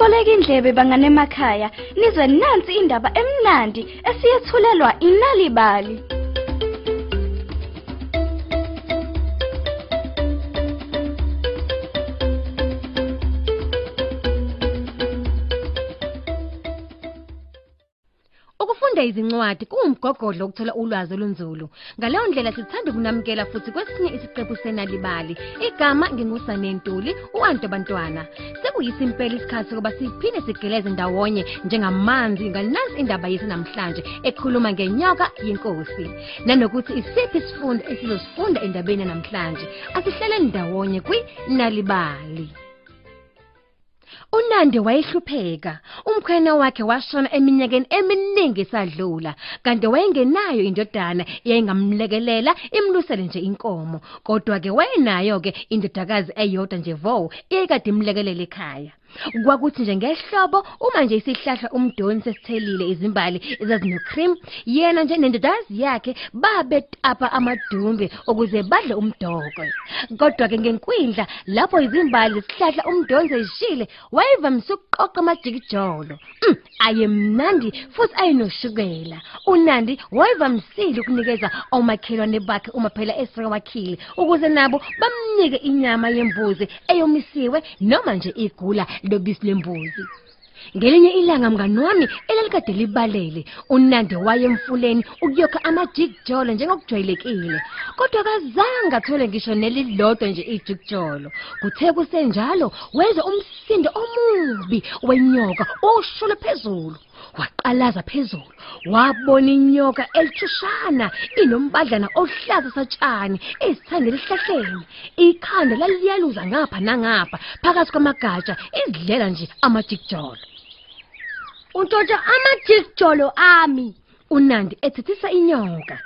Boleka indlebe bangane emakhaya nizwe nansi indaba emnandi esiyethulelwa inalibali. Ukufunda izincwadi kuwumgogodlo ukuthola ulwazi olunzulu. Ngaleyo ndlela sithanda ukunamukela futhi kwesinye isiqephu senalibali. Igama ngingusanentuli uAnto Bantwana. Sekuyisimpela isikhathi sokuba siphinde sigeleze ndawonye njengamanzi ngalansi indaba yethu namhlanje ekhuluma ngenyoka yenkosi. Nanokuthi isiphi isifundo esizosifunda endabeni namhlanje. Asihleleni ndawonye kwinalibali. uNandi wayehlupheka. Umkhwena wakhe washona eminyakeni eminingi esadlula kanti wayengenayo indodana eyayingamlekelela imlusele nje inkomo. Kodwa ke wayenayo ke indodakazi eyodwa nje vo eyayikade imlekelela ekhaya. Kwakuthi nje ngehlobo uma nje isihlahla umdoni sesithelile izimbali ezazino-cream yena nje nendodazi yakhe babetapa amadumbe ukuze badle umdoko. Kodwa-ke ngenkwindla lapho izimbali zesihlahla umdoni sezishile wayevamise ukuqoqa amajikijolo. Mm, ayemnandi futhi ayenoshukela unandi wayevamisile ukunikeza omakhelwane bakhe uma phela esekawakhile ukuze nabo bamnike inyama yembuzi eyomisiwe noma nje igula lobisi lembuzi. Ngelinye ilanga mngani wami elalikade libalele. Unandi waye emfuleni ukuyokha amajikijolo njengokujwayelekile. Kodwa kazange athole ngisho nelilodwa nje ijikijolo kuthe kusenjalo wezwa umsindo omubi wenyoka oshule phezulu waqalaza phezulu wabona inyoka elithushana inombadlana ohlaza satshani ezithandela esihlahleni ikhanda laliyaluza ngapha nangapha phakathi kwamagatsha izidlela nje amajikijolo Untotha amajikijolo ami. unandi ethithisa inyoka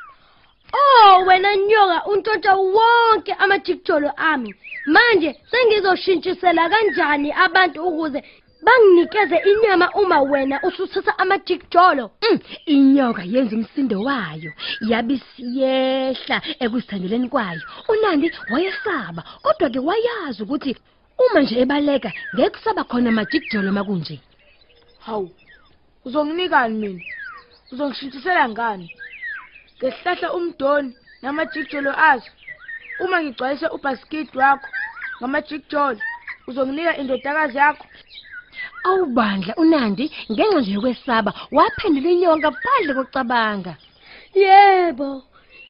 Oh wena nyoka untotha wonke amajikijolo ami. Manje sengizoshintshisela kanjani abantu ukuze banginikeze inyama uma wena usuthatha amajikijolo? Mm, inyoka yenza umsindo wayo yabisiyehla ekuzithandeleni kwayo unandi wayesaba kodwa ke wayazi ukuthi uma nje ebaleka ngeke kusaba khona amajikijolo makunje Hawu. Uzonginikani mina? Uzongishintshisela ngani? Ngesihlahla umdoni namajikijolo azo. Uma ngigcwalise ubhaskidi wakho ngamajikijolo, uzonginika indodakazi yakho. awubandla unandi ngenxa nje yokwesaba waphendula inyoka ngaphandle kokucabanga Yebo.